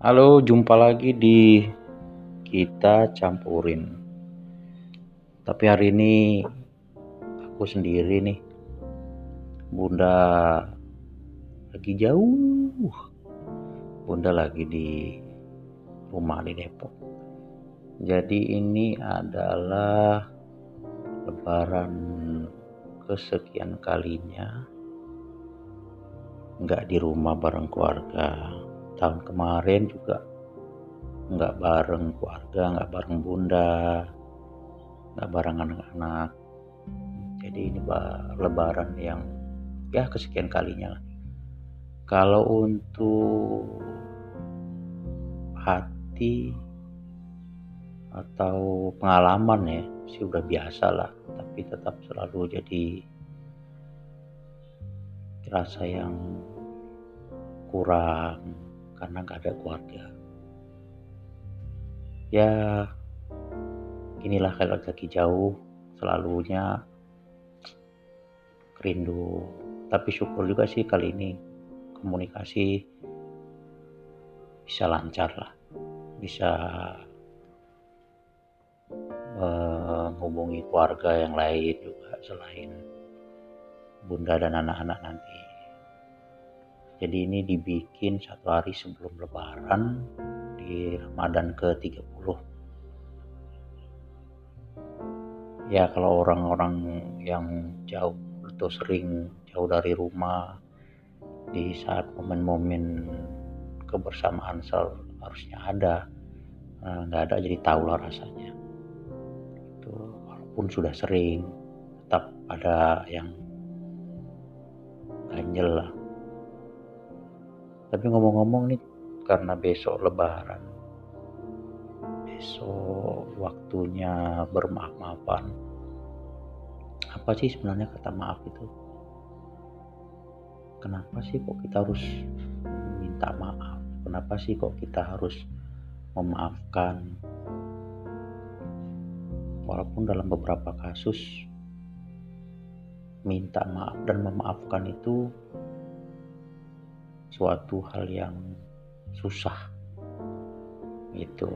Halo, jumpa lagi di kita campurin. Tapi hari ini aku sendiri nih. Bunda lagi jauh. Bunda lagi di rumah di Depok. Jadi ini adalah lebaran kesekian kalinya nggak di rumah bareng keluarga tahun kemarin juga nggak bareng keluarga nggak bareng bunda nggak bareng anak-anak. Jadi ini lebaran yang ya kesekian kalinya kalau untuk hati atau pengalaman ya sih udah biasa lah. Tapi tetap selalu jadi rasa yang kurang karena nggak ada keluarga. Ya inilah kalau lagi jauh selalunya rindu. Tapi syukur juga sih kali ini komunikasi bisa lancar lah. Bisa menghubungi keluarga yang lain juga selain bunda dan anak-anak nanti jadi ini dibikin satu hari sebelum lebaran di Ramadan ke-30 ya kalau orang-orang yang jauh atau sering jauh dari rumah di saat momen-momen kebersamaan harusnya ada. Nah, nggak ada jadi tahu lah rasanya. Itu walaupun sudah sering tetap ada yang ganjel lah tapi ngomong-ngomong nih karena besok lebaran besok waktunya bermaaf-maafan apa sih sebenarnya kata maaf itu? Kenapa sih kok kita harus minta maaf? Kenapa sih kok kita harus memaafkan? Walaupun dalam beberapa kasus minta maaf dan memaafkan itu suatu hal yang susah gitu.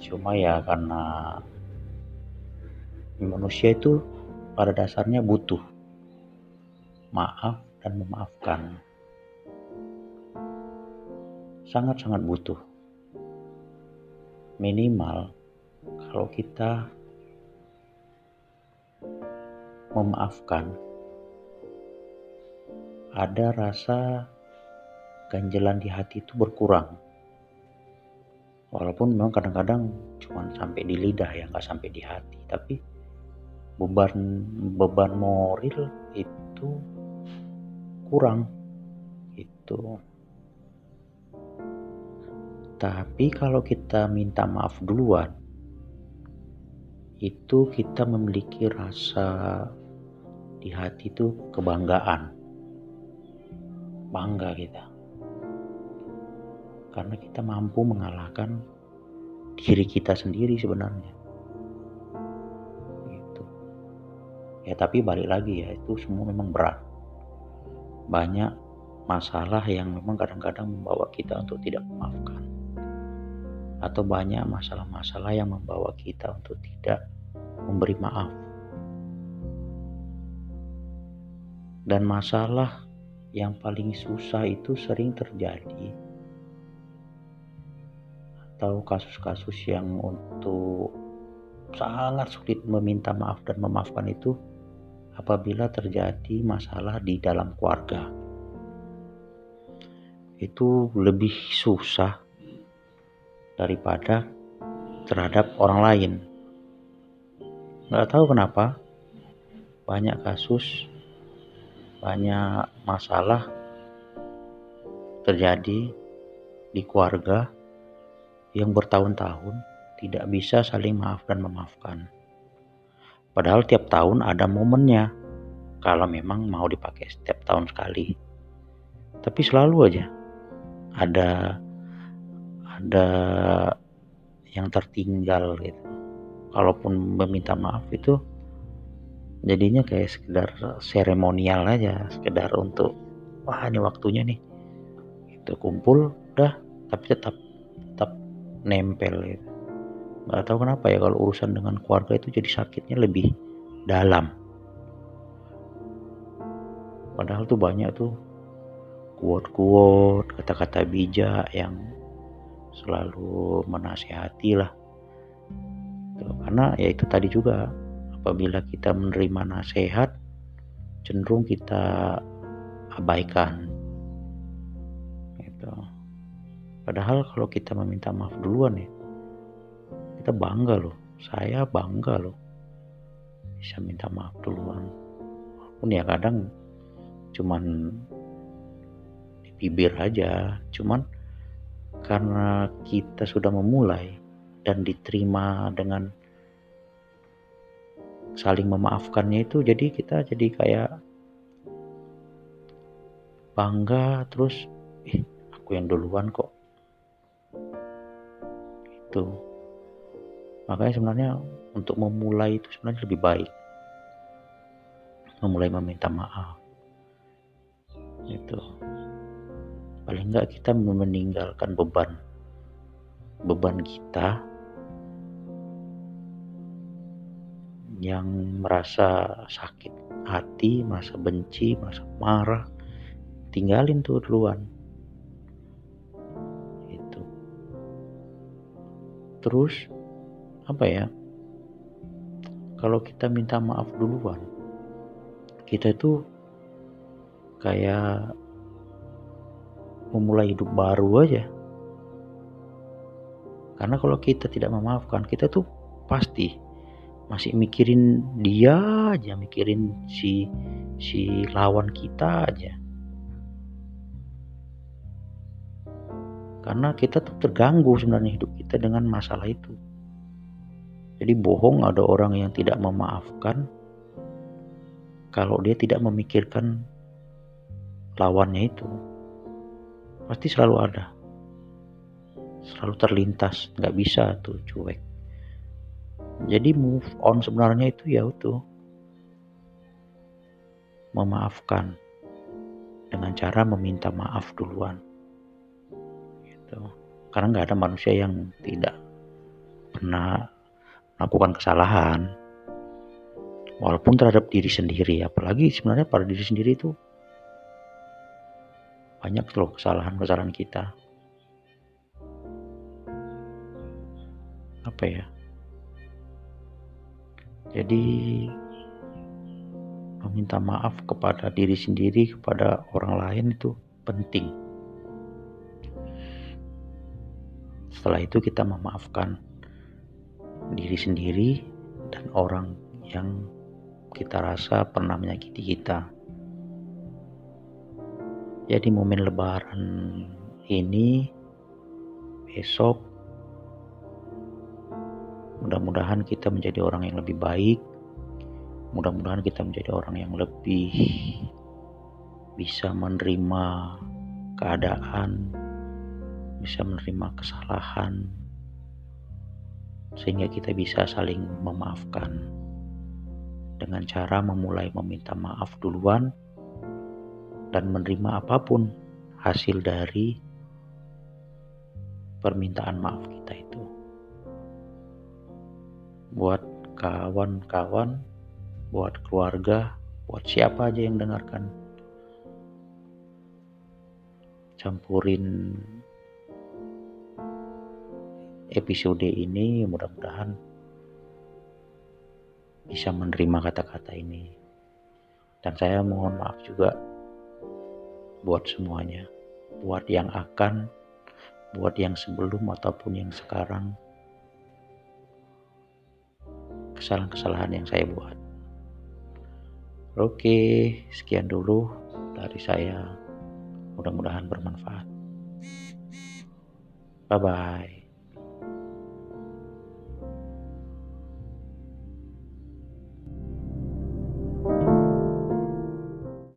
Cuma ya karena manusia itu pada dasarnya butuh maaf dan memaafkan. Sangat-sangat butuh. Minimal kalau kita memaafkan ada rasa ganjelan di hati itu berkurang. Walaupun memang kadang-kadang cuma sampai di lidah ya, nggak sampai di hati. Tapi beban beban moral itu kurang itu. Tapi kalau kita minta maaf duluan, itu kita memiliki rasa di hati itu kebanggaan bangga kita. Karena kita mampu mengalahkan diri kita sendiri sebenarnya. Gitu. Ya tapi balik lagi ya itu semua memang berat. Banyak masalah yang memang kadang-kadang membawa kita untuk tidak memaafkan. Atau banyak masalah-masalah yang membawa kita untuk tidak memberi maaf. Dan masalah yang paling susah itu sering terjadi. Atau kasus-kasus yang untuk sangat sulit meminta maaf dan memaafkan itu apabila terjadi masalah di dalam keluarga. Itu lebih susah daripada terhadap orang lain. Nggak tahu kenapa banyak kasus banyak masalah terjadi di keluarga yang bertahun-tahun tidak bisa saling maaf dan memaafkan. Padahal tiap tahun ada momennya kalau memang mau dipakai setiap tahun sekali. Tapi selalu aja ada ada yang tertinggal gitu. Kalaupun meminta maaf itu jadinya kayak sekedar seremonial aja sekedar untuk wah ini waktunya nih. Itu kumpul udah tapi tetap tetap nempel gitu. Nggak tahu kenapa ya kalau urusan dengan keluarga itu jadi sakitnya lebih dalam. Padahal tuh banyak tuh quote-quote kata-kata bijak yang selalu menasehati lah karena ya itu tadi juga apabila kita menerima nasihat cenderung kita abaikan. Gitu. Padahal kalau kita meminta maaf duluan ya kita bangga loh. Saya bangga loh bisa minta maaf duluan. Walaupun ya kadang cuman di bibir aja cuman karena kita sudah memulai dan diterima dengan saling memaafkannya itu jadi kita jadi kayak bangga terus eh aku yang duluan kok. Itu. Makanya sebenarnya untuk memulai itu sebenarnya lebih baik. Memulai meminta maaf. Itu. Paling enggak kita meninggalkan beban beban kita yang merasa sakit hati, merasa benci, merasa marah, tinggalin tuh duluan. Itu. Terus apa ya kalau kita minta maaf duluan kita itu kayak memulai hidup baru aja karena kalau kita tidak memaafkan kita tuh pasti masih mikirin dia aja mikirin si si lawan kita aja karena kita tuh terganggu sebenarnya hidup kita dengan masalah itu jadi bohong ada orang yang tidak memaafkan kalau dia tidak memikirkan lawannya itu. Pasti selalu ada. Selalu terlintas, nggak bisa tuh cuek. Jadi move on sebenarnya itu ya itu. Memaafkan. Dengan cara meminta maaf duluan. Gitu. Karena nggak ada manusia yang tidak pernah melakukan kesalahan. Walaupun terhadap diri sendiri. Apalagi sebenarnya pada diri sendiri itu banyak loh kesalahan-kesalahan kita. Apa ya jadi meminta maaf kepada diri sendiri kepada orang lain itu penting setelah itu kita memaafkan diri sendiri dan orang yang kita rasa pernah menyakiti kita. Jadi momen lebaran ini besok mudah-mudahan kita menjadi orang yang lebih baik. Mudah-mudahan kita menjadi orang yang lebih bisa menerima keadaan, bisa menerima kesalahan, sehingga kita bisa saling memaafkan dengan cara memulai meminta maaf duluan dan menerima apa pun hasil dari permintaan maaf kita itu. Buat kawan-kawan, buat keluarga, buat siapa aja yang dengarkan. Campurin episode ini mudah-mudahan bisa menerima kata-kata ini. Dan saya mohon maaf juga buat semuanya, buat yang akan, buat yang sebelum ataupun yang sekarang. Kesalahan-kesalahan yang saya buat. Oke, sekian dulu dari saya. Mudah-mudahan bermanfaat. Bye bye.